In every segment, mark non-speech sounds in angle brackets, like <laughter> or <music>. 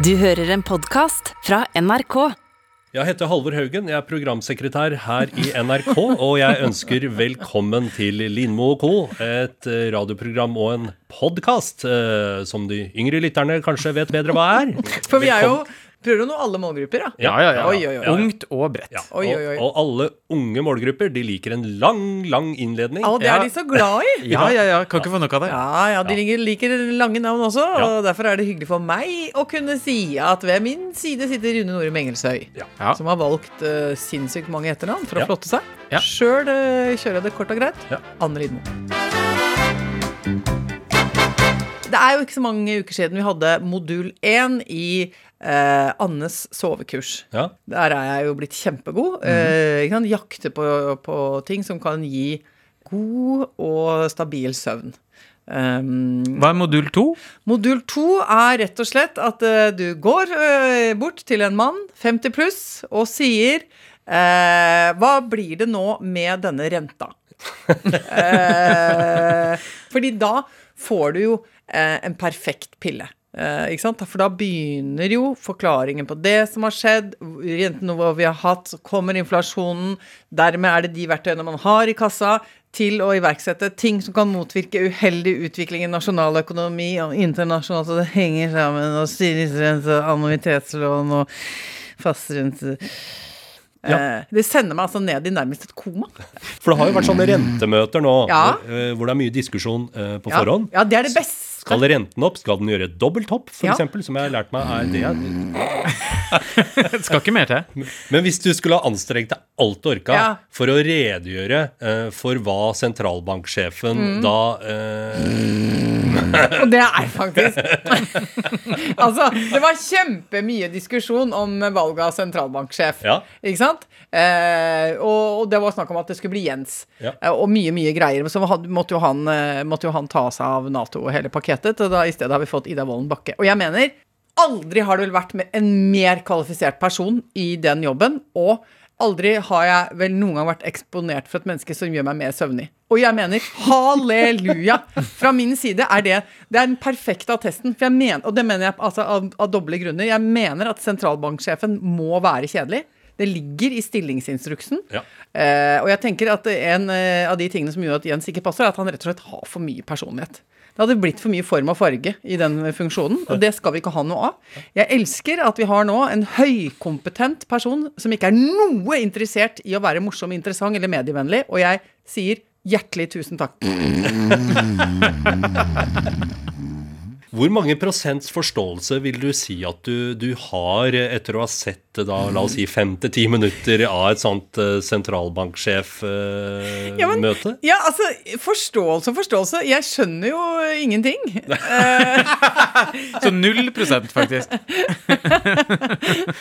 Du hører en podkast fra NRK. Jeg heter Halvor Haugen, jeg er programsekretær her i NRK, og jeg ønsker velkommen til Lindmo og co., et radioprogram og en podkast eh, som de yngre lytterne kanskje vet bedre hva er. For vi er jo prøver å nå alle målgrupper, da. Ja, Ja, ja, ja. Oi, oi, oi. Ungt og bredt. Ja, Oi, oi, oi. Og, og alle unge målgrupper de liker en lang, lang innledning. Å, det Ja. er de så glad i. <laughs> Ja, ja, ja. Kan ikke få nok av det. Ja, ja, de liker, liker lange navn også, Ja. og derfor er det hyggelig for meg å kunne si at ved min side sitter Rune Norum Engelshøy, Ja. som har valgt uh, sinnssykt mange etternavn for å Ja. flotte seg. Ja. Sjøl kjører jeg det kort og greit. Ja. Anne Lidmo. Det er jo ikke så mange uker siden vi hadde modul 1 i eh, Annes sovekurs. Ja. Der er jeg jo blitt kjempegod. Eh, kan? Jakte på, på ting som kan gi god og stabil søvn. Um, Hva er modul to? modul to er rett og slett at uh, du går uh, bort til en mann, 50 pluss, og sier uh, Hva blir det nå med denne renta? <laughs> Fordi da får du jo en perfekt pille. Eh, ikke sant? For da begynner jo forklaringen på det som har skjedd, rentene hva vi har hatt, så kommer inflasjonen, dermed er det de verktøyene man har i kassa til å iverksette ting som kan motvirke uheldig utvikling i nasjonal økonomi og internasjonalt, så det henger sammen, og styringsrente, annuitetslån og fastrente ja. Det sender meg altså ned i nærmest et koma. For det har jo vært sånne rentemøter nå Ja. eh, hvor det er mye diskusjon eh, på forhånd. ja det er det beste. Skal renten opp? Skal den gjøre dobbelt hopp, for Ja. eksempel, som jeg har lært meg er det. Det <laughs> skal ikke mer til. Men hvis du skulle ha anstrengt deg alt du orka Ja. for å redegjøre uh, for hva sentralbanksjefen Mm. da uh... Og det er faktisk <laughs> Altså, det var kjempemye diskusjon om valget av sentralbanksjef. Ja. Ikke sant? Uh, og, og det var snakk om at det skulle bli Jens. Ja. Og mye, mye greier. Så måtte jo, han, måtte jo han ta seg av Nato og hele pakketet. Og da i stedet har vi fått Ida Wolden Bakke. Og jeg mener, aldri har det vel vært en mer kvalifisert person i den jobben. Og aldri har jeg vel noen gang vært eksponert for et menneske som gjør meg mer søvnig. Og jeg mener halleluja! Fra min side er det Det er den perfekte attesten. For jeg mener, og det mener jeg altså, av, av doble grunner. Jeg mener at sentralbanksjefen må være kjedelig. Det ligger i stillingsinstruksen. Ja. Eh, og jeg tenker at en eh, av de tingene som gjør at Jens ikke passer, er at han rett og slett har for mye personlighet. Det hadde blitt for mye form og farge i den funksjonen, og det skal vi ikke ha noe av. Jeg elsker at vi har nå en høykompetent person som ikke er noe interessert i å være morsom, interessant eller medievennlig, og jeg sier hjertelig tusen takk. <laughs> Hvor mange prosents forståelse vil du si at du, du har etter å ha sett da, la oss si fem til ti minutter av et sånt uh, sentralbanksjef-møte? Ja, men- Ja, altså, forståelse og forståelse. Jeg skjønner jo ingenting. <laughs> Så null prosent, faktisk. <laughs>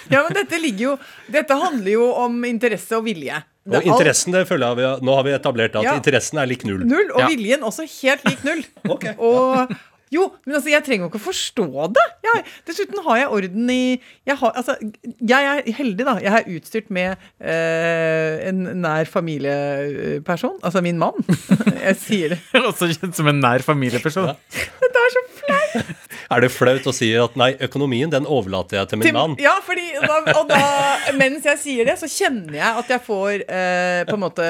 Ja, men dette ligger jo Dette handler jo om interesse og vilje. Det og er interessen, det føler jeg vi Nå har vi etablert at Ja. interessen er lik null. Null, og Ja. viljen også helt lik null. <laughs> Ok. Og jo, men altså, jeg trenger jo ikke å forstå det. Jeg, dessuten har jeg orden i jeg, har, altså, jeg er heldig, da. Jeg er utstyrt med eh, en nær familieperson. Altså min mann. <laughs> Jeg sier det. <laughs> Også kjent som en nær familieperson. Dette er så flaut. Er det flaut å si at nei, økonomien den overlater jeg til min Til- mann? Ja, fordi da, og da, mens jeg sier det, så kjenner jeg at jeg får eh, på en måte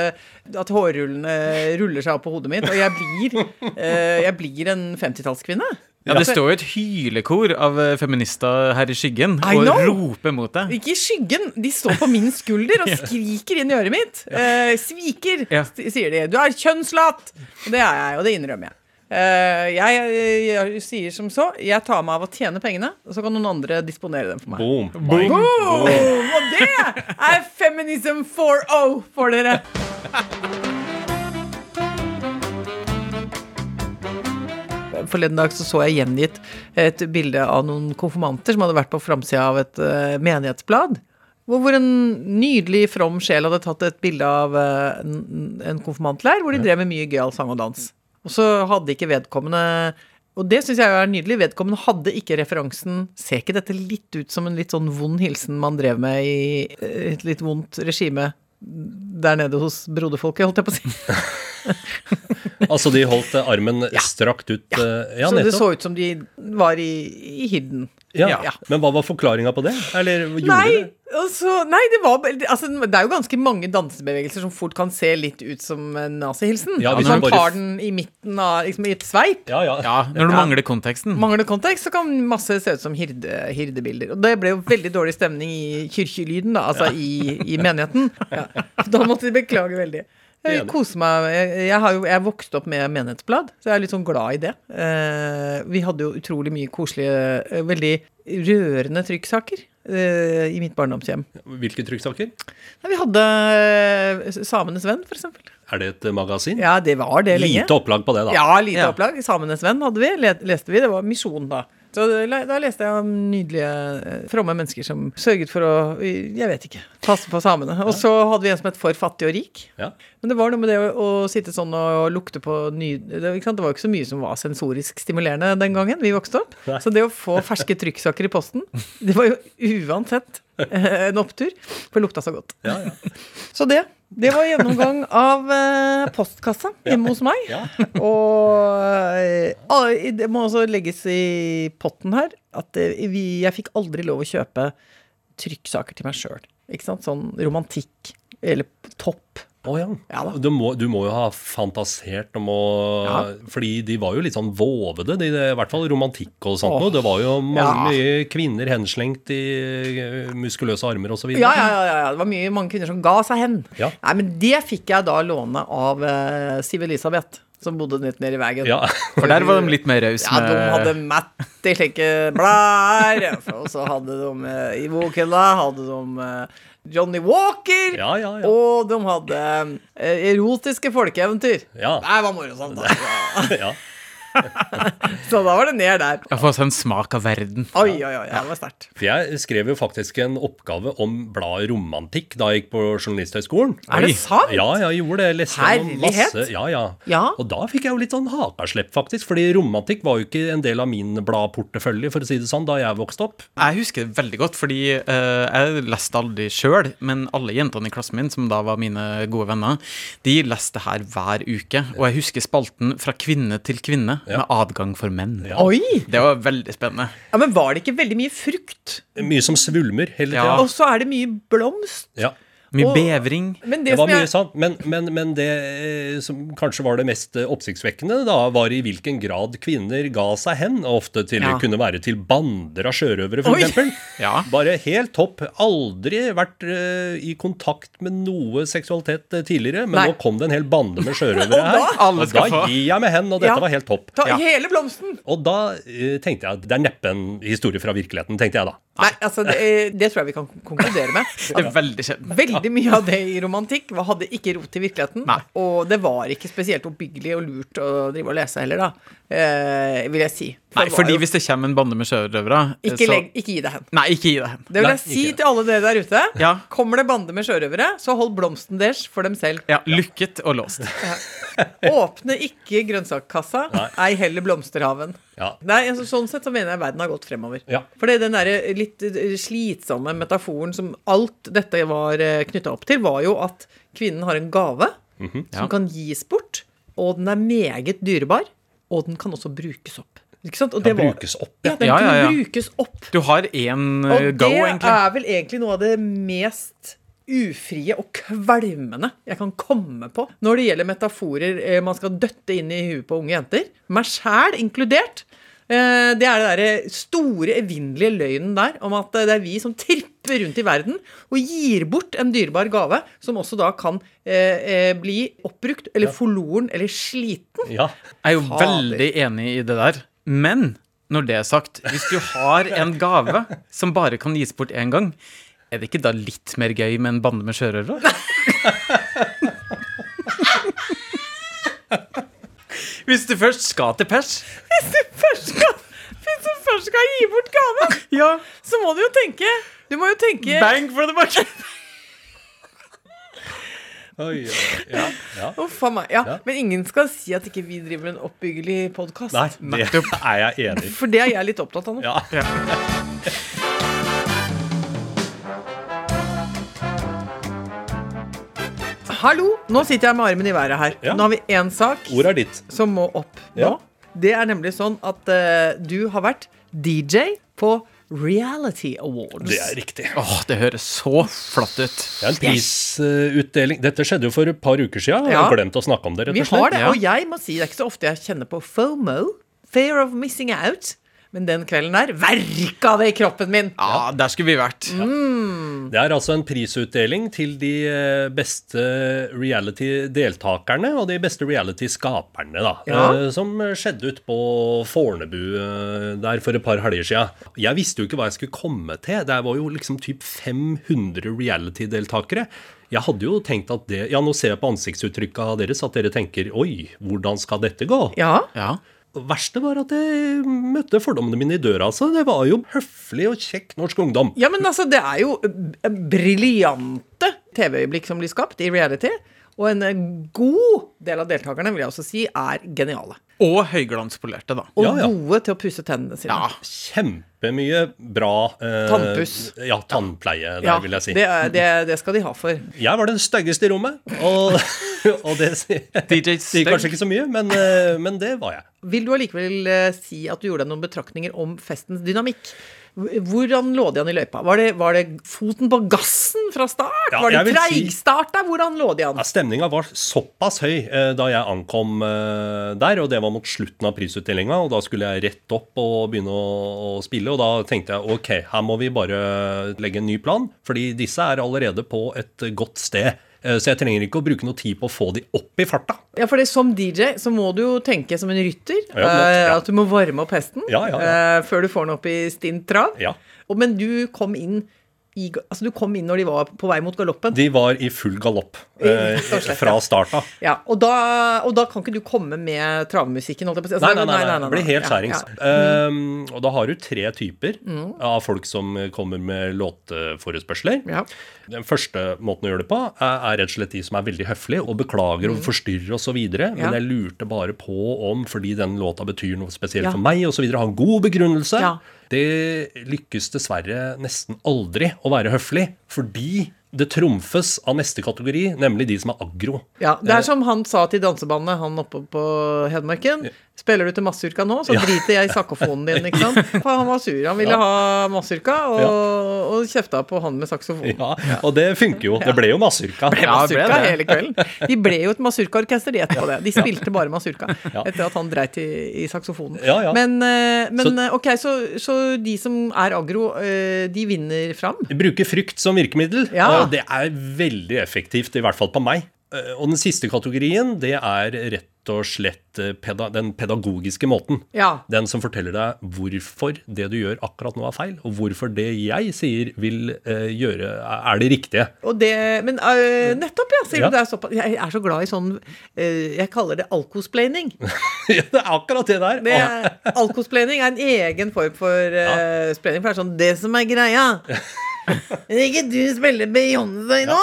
At hårrullene ruller seg opp på hodet mitt, og jeg blir, eh, jeg blir en 50-tallskvinne. Ja, Det står jo et hylekor av eh, feminister her i skyggen og roper mot deg. Ikke i skyggen, de står på min skulder og <laughs> skriker inn i øret mitt. Eh, sviker, sier de. Du er kjønnslatt! Og det er jeg, og det innrømmer jeg. Eh, jeg, jeg sier som så, jeg tar meg av å tjene pengene, og så kan noen andre disponere dem for meg. Boom. Boom! Og det er feminism 4.0 for dere! <laughs> Forleden dag så, så jeg gjengitt et bilde av noen konfirmanter som hadde vært på framsida av et uh, menighetsblad. Hvor, hvor en nydelig, from sjel hadde tatt et bilde av uh, en, en konfirmantleir hvor de drev med mye gøyal sang og dans. Og så hadde ikke vedkommende Og det syns jeg er nydelig. Vedkommende hadde ikke referansen Ser ikke dette litt ut som en litt sånn vond hilsen man drev med i eh, et litt vondt regime der nede hos broderfolket, holdt jeg på å si? <laughs> <laughs> Altså, de holdt armen armen strakt ut. Ja. Ja, så det nettopp. så ut som de var i, i hidden. Ja. Ja. Men hva var forklaringa på det? Eller gjorde Nei, det? altså, nei, det var altså, Det er jo ganske mange dansebevegelser som fort kan se litt ut som en nazihilsen. Ja, hvis hvis man bare- tar den i midten av liksom, i et sveip. Ja, ja. Ja, når du Ja. mangler konteksten. Mangler kontekst, så kan masse se ut som hirde, hirdebilder. Og det ble jo veldig dårlig stemning i kirkelyden, da, altså i, i menigheten. Ja. Da måtte de beklage veldig. Jeg koser meg. Jeg, har jo jeg vokste opp med menighetsblad, så jeg er litt sånn glad i det. Eh, vi hadde jo utrolig mye koselige, eh, veldig rørende trykksaker eh, i mitt barndomshjem. Hvilke trykksaker? Vi hadde Samenes Venn, eksempel. Er det et magasin? Ja, det var det lenge. Lite opplag på det, da. Ja, lite Ja. opplag. Samenes Venn hadde vi, leste vi. Det var Misjon, da. Så da leste jeg om nydelige, eh, fromme mennesker som sørget for å Jeg vet ikke. Passe på samene. Og så hadde vi en som het For fattig og rik. Ja. Men det var noe med det å, å sitte sånn og lukte på ny... Det, ikke sant? det var jo ikke så mye som var sensorisk stimulerende den gangen vi vokste opp. Så det å få ferske trykksaker i posten, det var jo uansett <laughs> en opptur. For det lukta så godt. Ja, ja. <laughs> Så det. Det var gjennomgang av eh, postkassa hjemme hos meg. Ja. <laughs> Og eh, det må også legges i potten her at eh, vi, jeg fikk aldri lov å kjøpe trykksaker til meg sjøl. Sånn romantikk eller topp. Å ja. Ja da. du, må, du må jo ha fantasert om å Ja. Fordi de var jo litt sånn vovede, de, I hvert fall romantikk og sånt Oh, noe. Det var jo mange Ja. mye kvinner henslengt i eh, muskuløse armer osv. Ja, ja, ja, ja. Det var mye, mange kvinner som ga seg hen. Ja. Nei, men det fikk jeg da låne av uh, Siv Elisabeth, som bodde litt nede i veien. Ja. <laughs> For der var de litt mer rause Ja, de hadde matt i slike blader. Og så hadde de eh, i bokhylla hadde de Johnny Walker. Ja, ja, ja. Og de hadde eh, erotiske folkeeventyr. Ja. Det var morosamt. <laughs> ja. Så da var det ned der. Jeg får også en smak av verden. Oi, oi, oi. Det var sterkt. For jeg skrev jo faktisk en oppgave om bladet Romantikk da jeg gikk på Journalisthøgskolen. Er det sant? Ja, jeg gjorde det. Jeg leste Herlighet. masse. Ja, ja. Ja. Og da fikk jeg jo litt sånn hakaslepp, faktisk. Fordi romantikk var jo ikke en del av min bladportefølje, for å si det sånn, da jeg vokste opp. Jeg husker det veldig godt, fordi uh, jeg leste aldri sjøl, men alle jentene i klassen min, som da var mine gode venner, de leste her hver uke. Og jeg husker spalten Fra kvinne til kvinne. Med adgang for menn. Ja. Oi! Det var veldig spennende. Ja, Men var det ikke veldig mye frukt? Mye som svulmer hele tida. Ja. Og så er det mye blomst. Ja. Mye Og- bevring. Men det, Det var som mye jeg sant, men, men, men det eh, som kanskje var det mest eh, oppsiktsvekkende, da, var i hvilken grad kvinner ga seg hen. Ofte til Ja. kunne være til bander av sjørøvere, f.eks. <laughs> Ja. Bare helt topp. Aldri vært uh, i kontakt med noe seksualitet tidligere, men Nei. nå kom det en hel bande med sjørøvere <laughs> her. Alle og da få. gir jeg meg hen, og dette Ja. var helt topp. Ta Ja. hele blomsten! Og da uh, tenkte jeg at det er neppe en historie fra virkeligheten, tenkte jeg da. Nei, altså, det, det tror jeg vi kan konkludere med. <laughs> Det er veldig sjelden. Veldig mye av det i romantikk hadde ikke rot i virkeligheten. Nei. Og det var ikke spesielt oppbyggelig og lurt å drive og lese heller, da. Eh, vil jeg si. For Nei, fordi jo- hvis det kommer en bande med sjørøvere ikke, så- ikke gi deg hen. Nei, ikke gi deg hen. Det vil Nei, jeg si til alle dere der ute. Ja. Kommer det bande med sjørøvere, så hold blomsten deres for dem selv. Ja, lukket og låst. Åpne ikke grønnsakkassa, ei heller blomsterhaven. Ja. Nei, altså, Sånn sett så mener jeg verden har gått fremover. Ja. For er den der litt eh, slitsomme metaforen som alt dette var knytta opp til, var jo at kvinnen har en gave Mhm. Ja. som kan gis bort, og den er meget dyrebar, og den kan også brukes opp. Ikke sant? Og Kan det var- brukes opp, Ja, ja. den Ja, kunne ja, ja. brukes opp. Du har én go, egentlig. Og det er vel egentlig noe av det mest ufrie og kvalmende jeg kan komme på når det gjelder metaforer eh, man skal døtte inn i huet på unge jenter. Meg sjæl inkludert. Eh, Det er det der store, evinnelige løgnen der om at det er vi som tripper rundt i verden og gir bort en dyrebar gave, som også da kan eh, eh, bli oppbrukt eller forloren eller sliten. ja. Jeg er jo Fader. veldig enig i det der. Men når det er sagt, hvis du har en gave som bare kan gis bort én gang, er det ikke da litt mer gøy med en bande med sjørøvere? Hvis du først skal til pers Hvis du først skal, hvis du først skal gi bort gave, Ja, så må du jo tenke Du må jo tenke bang for the buck! Oi, oi, ja. ja. Uff a meg. Ja, Ja. Men ingen skal si at ikke vi driver en oppbyggelig podkast. Nei, det er jeg enig i. For det er jeg litt opptatt av nå. Ja. Hallo! Nå sitter jeg med armen i været her. Ja. Nå har vi én sak Ordet er ditt. som må opp nå. Ja. Det er nemlig sånn at eh, du har vært DJ på Reality Awards. Det er riktig. Åh, det høres så flott ut. Det er en prisutdeling. Dette skjedde jo for et par uker siden. Jeg Ja. har glemt å snakke om det, rett Vi og slett. har det, Ja. og jeg må si det er ikke så ofte jeg kjenner på FOMO. Fear of missing out. Men den kvelden der verka det i kroppen min. Ja, der skulle vi vært. Mm. Det er altså en prisutdeling til de eh, beste reality-deltakerne og de beste reality-skaperne, da. Ja. eh, Som skjedde ut på Fornebu eh, der for et par helger siden. Jeg visste jo ikke hva jeg skulle komme til. Det var jo liksom typ 500 reality-deltakere. Jeg hadde jo tenkt at det Ja, nå ser jeg på ansiktsuttrykka deres at dere tenker Oi, hvordan skal dette gå? Ja. Ja. Verste var at jeg møtte fordommene mine i døra. Altså. Det var jo høflig og kjekk norsk ungdom. ja, men altså, det er jo briljante TV-øyeblikk som blir skapt i reality. Og en eh, god del av deltakerne vil jeg også si er geniale. Og høyglanspolerte, da. Og Ja, ja. gode til å pusse tennene sine. Ja. Kjempemye bra eh, Tannpuss. Ja, tannpleie, der, Ja, vil jeg si. det, er- det, det skal de ha for. Jeg var den styggeste i rommet, og, <laughs> og det sier <laughs> DJ sier kanskje ikke så mye, men, eh, men det var jeg. Vil du allikevel eh, si at du gjorde deg noen betraktninger om festens dynamikk? Hvordan lå de an i løypa? Var det, var det foten på gassen fra start? Ja, var det treigstart? Hvordan lå de an? Ja, Stemninga var såpass høy eh, da jeg ankom eh, der, og det var mot slutten av prisutdelinga. Og da skulle jeg rett opp og begynne å, å spille, og da tenkte jeg ok, her må vi bare legge en ny plan, fordi disse er allerede på et godt sted. Eh, Så jeg trenger ikke å bruke noe tid på å få de opp i farta. Ja, for det, Som DJ så må du jo tenke som en rytter. Ja, men- eh, ja. At du må varme opp hesten Ja, eh, før du får den opp i stint trav. Men du kom inn i, altså du kom inn når de var på vei mot galoppen. De var i full galopp slett, fra starten. start av. Ja, og da, og da kan ikke du komme med travmusikken? holdt jeg på å si. Nei, Altså, nei, nei, nei, det blir helt Ja, skjærings. ja. Mm. Um, og da har du tre typer av folk som kommer med låtforespørsler. Ja. Den første måten å gjøre det på, er, er rett og slett de som er veldig høflige og beklager og forstyrrer osv. Mm. Ja. Men jeg lurte bare på om, fordi den låta betyr noe spesielt Ja. for meg osv., ha en god begrunnelse. Ja. Det lykkes dessverre nesten aldri å være høflig, fordi det trumfes av neste kategori, nemlig de som er aggro. Ja, Det er som han sa til dansebandet, han oppe på Hedmarken. Spiller du til Massurka nå, så Ja. driter jeg i saksofonen din, ikke sant? <laughs> For han var sur. Han ville ha Massurka, og, Ja. og kjefta på han med saksofon. Ja, Og det funker jo. Det ble jo masurka. Det ble Masurka ble hele kvelden. De ble jo et Massurka-orkester, de etterpå det. De <laughs> spilte bare Masurka etter at han dreit i, i saksofonen. Ja, ja. Men, eh, men Så- eh, ok, så, så de som er agro, eh, de vinner fram? Bruker frykt som virkemiddel. Ja. og Det er veldig effektivt, i hvert fall på meg. Eh, Og den siste kategorien, det er rett og slett eh, peda den pedagogiske måten. Ja. Den som forteller deg hvorfor det du gjør akkurat nå er feil, og hvorfor det jeg sier vil uh, gjøre, er det riktige. Og det, men uh, nettopp, ja. Sier Ja. du det er såpass Jeg er så glad i sånn uh, Jeg kaller det alkosplaining. <laughs> ja, det er akkurat det der. Det er, <laughs> alkosplaining er en egen form for uh, splaining. For det er sånn Det som er greia <laughs> Hvis ikke du spiller Beyoncé nå,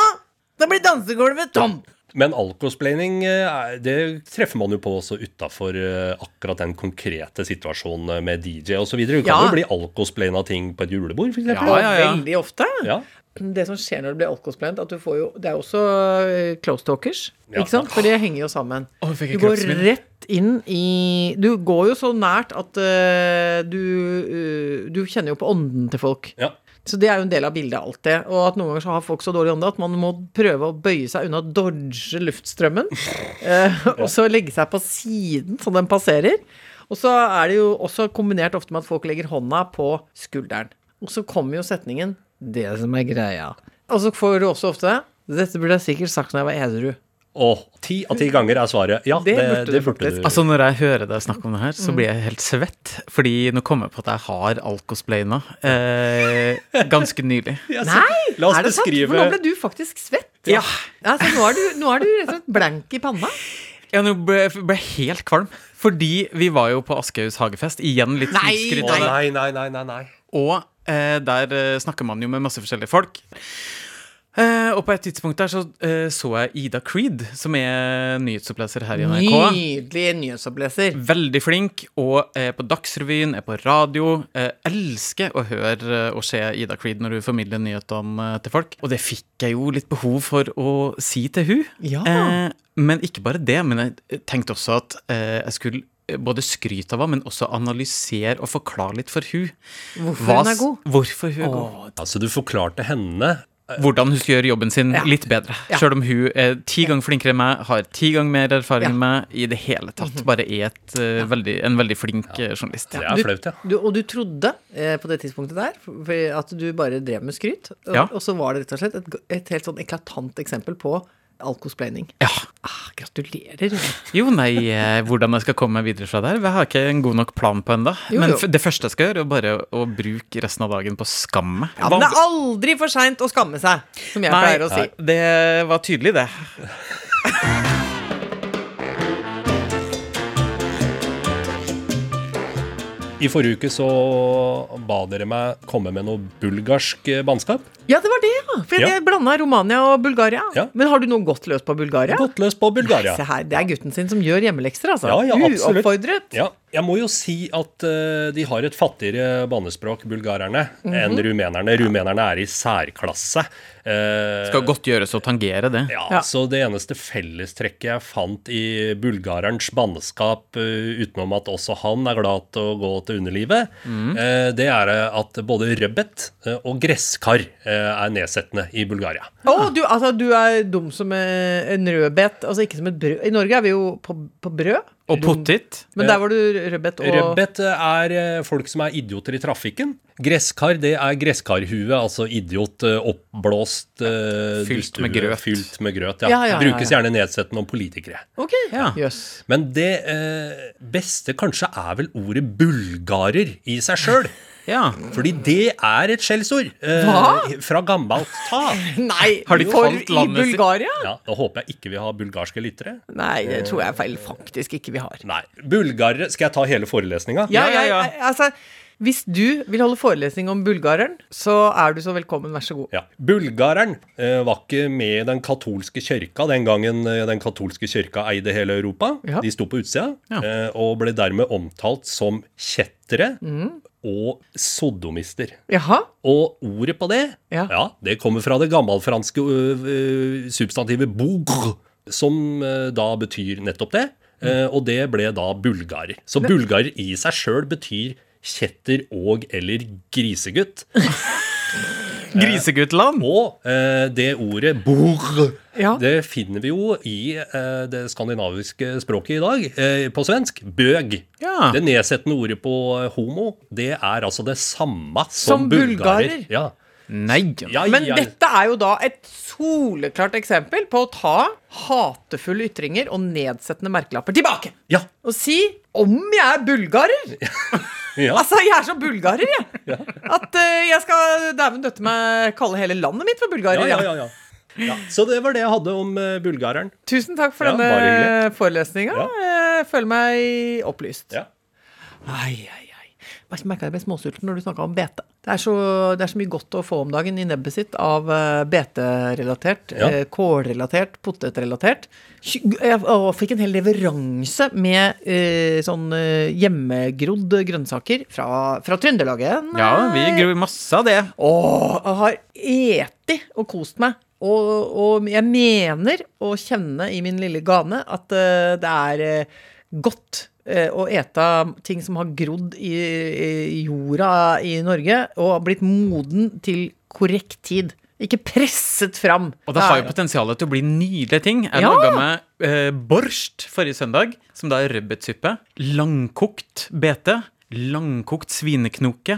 da blir dansegulvet tomt. Men alkosplaining, eh, det treffer man jo på også utafor akkurat den konkrete situasjonen med DJ osv. Du kan Ja. jo bli alkosplaina ting på et julebord, f.eks. Ja, ja, ja. veldig ofte. Ja. Det som skjer når det blir alkosplaint, at du får jo Det er jo også øh, close talkers, Ja. ikke sant? For det henger jo sammen. Du går kroppsmin. rett inn i Du går jo så nært at uh, du uh, Du kjenner jo på ånden til folk. ja. Så det er jo en del av bildet alltid. Og at noen ganger så har folk så dårlig ånde at man må prøve å bøye seg unna, dodge luftstrømmen. <laughs> eh, og så legge seg på siden så den passerer. Og så er det jo også kombinert ofte med at folk legger hånda på skulderen. Og så kommer jo setningen 'Det som er greia'. Og så får du også ofte 'Dette burde jeg sikkert sagt når jeg var edru'. Og ti av ti ganger er svaret ja. Det Det, burde det, du burde du. Altså Når jeg hører deg snakke om det her, så blir jeg helt svett. Fordi nå kommer jeg på at jeg har alkosplaina eh, ganske nylig. <laughs> Ja, så- Nei! La oss er det sant? For nå ble du faktisk svett. Ja. Altså, nå, er du, nå er du rett og slett blank i panna. Ja, nå ble, jeg helt kvalm. Fordi vi var jo på Aschehougs hagefest. Igjen litt snikskryt Nei. nei, nei, nei, nei, nei. Og eh, der eh, snakker man jo med masse forskjellige folk. Eh, og på et tidspunkt der så uh, så jeg Ida Creed, som er nyhetsoppleser her i NRK. Nydelig nyhetsoppleser. Veldig flink, og er på Dagsrevyen, er på radio. Uh, elsker å høre og se Ida Creed når hun formidler nyhetene til folk. Og det fikk jeg jo litt behov for å si til hun. Ja. Men ikke bare det, men jeg tenkte også at jeg skulle både skryte av henne, men også analysere og forklare litt for hun. Hvorfor Hva hun er god. Hvorfor hun er god. Altså, du forklarte henne Hvordan hun skal gjøre jobben sin Ja. litt bedre. Ja. Selv om hun er ti ganger flinkere enn meg, har ti ganger mer erfaring Ja. enn meg, i det hele tatt bare er et, eh, veldig, en veldig flink eh, journalist. Det er flaut, ja. Du, og du trodde eh, på det tidspunktet der at du bare drev med skryt. Og, Ja. og så var det rett og slett et, et helt sånn eklatant eksempel på alkosplaining. Ja. Ah, gratulerer. Jo, nei, eh, hvordan jeg skal komme meg videre fra der, jeg har ikke en god nok plan på ennå. Men det første jeg skal gjøre, er bare å bruke resten av dagen på å skamme meg. Ja, men det er aldri for seint å skamme seg, som jeg pleier å si. det var tydelig, det. I forrige uke så ba dere meg komme med noe bulgarsk eh, bannskap. Ja, det var det, ja. For Ja. jeg blanda Romania og Bulgaria. Ja. Men har du noe godt løs på Bulgaria? Godt løs på Bulgaria. Nei, Se her, Det er gutten sin som gjør hjemmelekser, altså. Ja, ja, absolutt. Uoppfordret. Ja, jeg må jo si at uh, de har et fattigere banespråk, bulgarerne, Mhm. enn rumenerne. Rumenerne er i særklasse. Uh, Skal godt gjøres å tangere det. ja, Ja. Så det eneste fellestrekket jeg fant i bulgarerens banneskap, uh, utenom at også han er glad til å gå til underlivet, eh, det er at både rødbet og gresskar er nedsettende i Bulgaria. Å, du, altså, du er dum som en rødbet. Altså ikke som et brød. I Norge er vi jo på, på brød. Og pottit. Men der var du rødbet og Rødbet er eh, folk som er idioter i trafikken. Gresskar det er gresskarhue, altså idiot, eh, oppblåst eh, Fylt med grøt. Fylt med grøt, ja. Ja, ja, ja, Brukes gjerne nedsettende om politikere. Ok, Ja. Yes. Men det eh, beste kanskje er vel ordet bulgarer i seg sjøl. <laughs> Ja. Fordi det er et skjellsord eh, Hva? fra gammelt ta. <laughs> Nei, Har de for kalt i landet sitt- Bulgaria? Ja, Da håper jeg ikke vi har bulgarske lyttere. Nei, det tror jeg feil faktisk ikke vi har. Nei. Bulgarere Skal jeg ta hele forelesninga? Ja, Ja, ja, jeg- altså, hvis du vil holde forelesning om bulgareren, så er du så velkommen, vær så god. Ja. Bulgareren eh, var ikke med i den katolske kjørka den gangen eh, den katolske kjørka eide hele Europa. Ja. De sto på utsida Ja. eh, og ble dermed omtalt som kjettere Mm. Og sodomister. Jaha? Og ordet på det, Ja. det kommer fra det gammelfranske uh, ø, substantivet bougre, som uh, da betyr nettopp det. Mm. Eh, og det ble da bulgarer. Så bulgarer i seg sjøl betyr kjetter og eller grisegutt. <laughs> Griseguttland. Og eh, det ordet bor, Ja. det finner vi jo i eh, det skandinaviske språket i dag, eh, på svensk. Bøg. Ja. Det nedsettende ordet på eh, homo, det er altså det samme som, Som bulgarer. bulgarer? Ja. Nei. Ja, Men dette er jo da et soleklart eksempel på å ta hatefulle ytringer og nedsettende merkelapper tilbake. Ja. Og si om jeg er bulgarer! <laughs> ja. Altså, jeg er så bulgarer, jeg. <laughs> At uh, jeg skal dæven døtte meg kalle hele landet mitt for bulgarer. Ja, ja, ja. ja, ja. ja. Så det var det jeg hadde om uh, bulgareren. Tusen takk for Ja, denne forelesninga. Jeg føler meg opplyst. Ja. Ai, ai. Jeg merka jeg ble småsulten når du snakka om bete. Det er, så, det er så mye godt å få om dagen i nebbet sitt av eh, beterelatert, Ja. eh, kålrelatert, potetrelatert. Jeg fikk en hel leveranse med eh, sånn hjemmegrodd grønnsaker fra, fra Trøndelagen. Ja, vi gror masse av det. Åh, jeg har eti og kost meg. Og, og jeg mener å kjenne i min lille gane at det er godt eh, å ete ting som har grodd i, i jorda i Norge, og blitt moden til korrekt tid. Ikke presset fram. Og det har jo potensialet til å bli nydelige ting. Jeg Ja. laga med eh, borsjt forrige søndag, som da er rødbetsuppe. Langkokt bete. Langkokt svineknoke.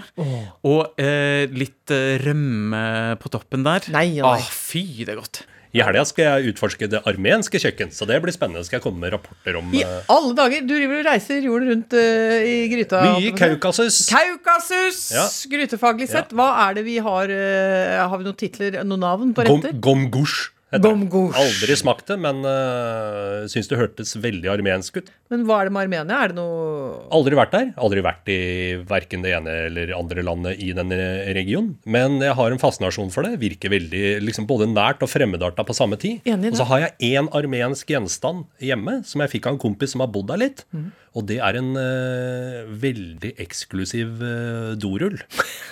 Og eh, litt eh, rømme på toppen der. Nei ja. Åh, fy, det er godt. I helga skal jeg utforske det armenske kjøkken, så det blir spennende. Skal jeg komme med rapporter om I eh, alle dager! Du driver og reiser jorden rundt uh, i gryta. mye Kaukasus. Kaukasus! Ja. Grytefaglig sett. Hva er det vi har uh, Har vi noen titler, noen navn på Gom, retter? gomgush. Bomgosh. Aldri smakt det, men uh, syns det hørtes veldig armensk ut. Men hva er det med Armenia? Er det noe Aldri vært der. Aldri vært i verken det ene eller andre landet i den regionen. Men jeg har en fascinasjon for det. Virker veldig liksom både nært og fremmedarta på samme tid. Og så har jeg én armensk gjenstand hjemme som jeg fikk av en kompis som har bodd der litt. Mm. Og det er en eh, veldig eksklusiv eh, dorull.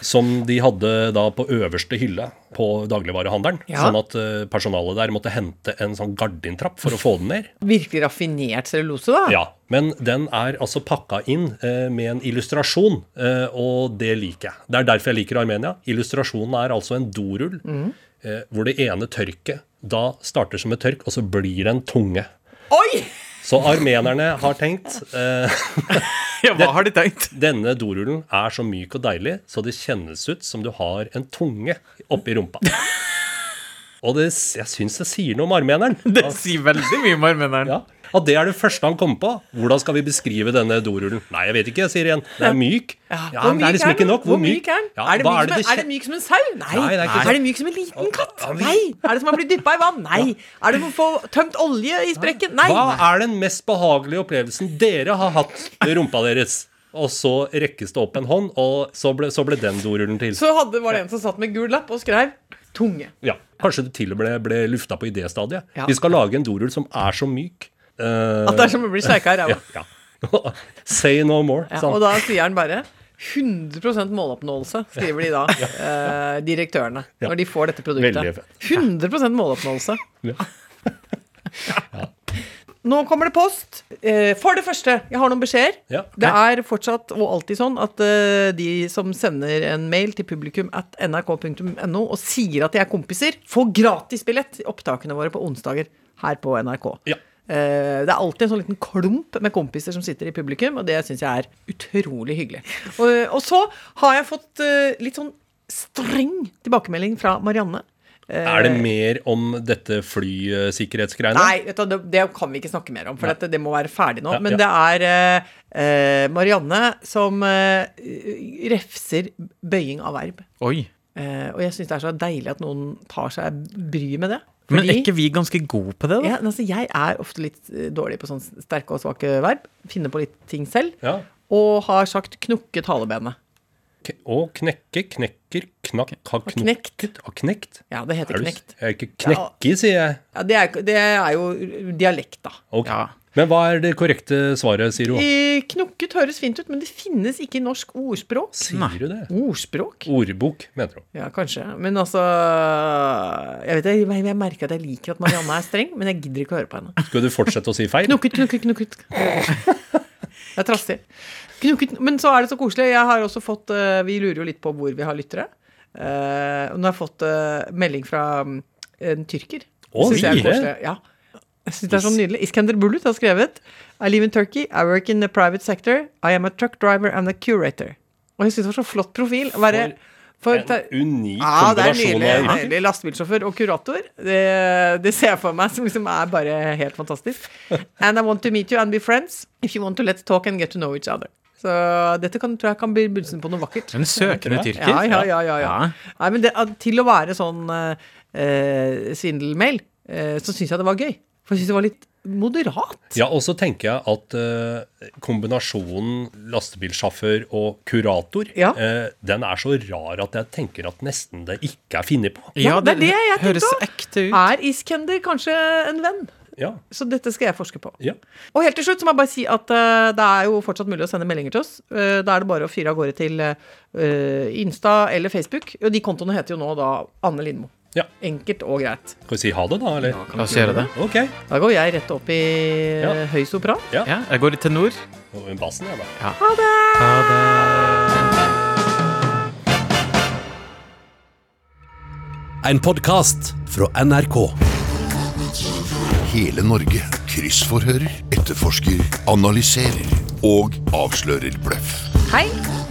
som de hadde da på øverste hylle på dagligvarehandelen. Ja. Sånn at eh, personalet der måtte hente en sånn gardintrapp for å få den ned. virkelig raffinert cellulose, da? Ja, men den er altså pakka inn eh, med en illustrasjon, eh, og det liker jeg. Det er derfor jeg liker Armenia. Illustrasjonen er altså en dorull eh, hvor det ene tørket da starter som et tørk, og så blir det en tunge. Oi! Så armenerne har tenkt eh, <laughs> Ja, hva har de tenkt? <laughs> denne dorullen er så myk og deilig, så det kjennes ut som du har en tunge oppi rumpa. <laughs> Og det, jeg syns det sier noe om armeneren. Det sier veldig mye om armeneren. Ja. Og det er det første han kom på. Hvordan skal vi beskrive denne dorullen? Nei, jeg vet ikke, sier igjen. Det er myk. Ja, Hvor men det er liksom ikke nok. Hvor myk er den? Ja, er, det myk som, er det myk som en sau? Nei. Nei, det er ikke er, det myk som en liten katt? Nei. Er det som har blitt dyppa i vann? Nei. Er det for å få tømt olje i sprekken? Nei. Hva er den mest behagelige opplevelsen dere har hatt ved rumpa deres? Og så rekkes det opp en hånd, og så ble, så ble den dorullen til. Så hadde, var det en som satt med gul lapp og skrev 'tunge'. Ja, Kanskje det til og med ble lufta på idéstadiet. Ja. Vi skal lage en dorull som er så myk. Eh, At det er som å bli sleika i ræva. ja, ja. <laughs> Say no more. Ja, og da sier han bare 100% måloppnåelse, skriver de da, <laughs> eh, direktørene, når de får dette produktet. fett. 100 måloppnåelse. <laughs> Ja. Nå kommer det post. Eh, For det første, jeg har noen beskjeder. Det er fortsatt og alltid sånn at eh, de som sender en mail til publikum at nrk.no og sier at de er kompiser, får gratisbillett i opptakene våre på onsdager her på NRK. Ja. Eh, Det er alltid en sånn liten klump med kompiser som sitter i publikum, og det syns jeg er utrolig hyggelig. <laughs> Og, og så har jeg fått eh, litt sånn streng tilbakemelding fra Marianne. Eh, Er det mer om dette flysikkerhetsgreiene? Nei, du, det, det kan vi ikke snakke mer om, for dette, det må være ferdig nå. Ja, Men ja. det er eh, eh, Marianne som eh, refser bøying av verb. Oi. Eh, og jeg syns det er så deilig at noen tar seg bryet med det. Men er ikke vi ganske gode på det, da? ja, altså, jeg er ofte litt eh, dårlig på sånn sterke og svake verb. Finner på litt ting selv. Ja. Og har sagt 'knukke talebenet. K- Og knekke, knekker, knakk, har knekt. har knekt. Ja, det heter Er du, knekt. jeg er ikke knekke, sier jeg. Ja, det, er, det er jo dialekt, da. Ok. Ja. Men hva er det korrekte svaret, sier hun? Eh, Knokket høres fint ut, men det finnes ikke i norsk ordspråk. Sier du det? Ordspråk? Ordbok, mener hun. Ja, kanskje. Men altså Jeg vet jeg, jeg merker at jeg liker at Marianne er streng, men jeg gidder ikke å høre på henne. Skal du fortsette å si feil? Knokket, knokket, knokket. Det er trassig. Knokket, men så er det så koselig. Jeg har også fått eh, Vi lurer jo litt på hvor vi har lyttere. Eh, nå har jeg fått eh, melding fra mm, en tyrker. Å, er koselig. Ja. Jeg synes det er så nydelig. Iskender Bulut har skrevet I live in Turkey. I work in the private sector. I am a truck driver and a curator. Og jeg syns det var så flott profil. å Være, for, En unik ja, det er nydelig. av nydelig. Lastebilsjåfør og kurator. Det, det ser jeg for meg som liksom er bare helt fantastisk. <laughs> And I want to meet you and be friends. If you want to let's talk and get to know each other. Så dette kan, tror jeg kan bli begynnelsen på noe vakkert. En søkende tyrker? Ja, ja, ja. ja, ja. Ja. Nei, men det, til å være sånn eh, eh, svindelmail, eh, så syns jeg det var gøy. For jeg syns det var litt moderat. Ja, og så tenker jeg at uh, kombinasjonen lastebilsjåfør og kurator, Ja. uh, den er så rar at jeg tenker at nesten det ikke er funnet på. Ja, det er det jeg tenkte høres ekte ut. Er Iskender kanskje en venn? Ja, Så dette skal jeg forske på. ja. Og helt til slutt så må jeg bare si at uh, det er jo fortsatt mulig å sende meldinger til oss. Uh, da er det bare å fyre av gårde til uh, Insta eller Facebook. Og de kontoene heter jo nå da Anne Lindmo. Ja. Enkelt og greit. Skal vi si ha det, da? eller? La oss gjøre det. Ok. Da går jeg rett opp i Ja. ja. høy sopran. Ja, jeg går i tenor. Og bassen, jeg, da. Ha det. En podkast fra NRK. Hele Norge kryssforhører, etterforsker, analyserer og avslører bløff. Hei,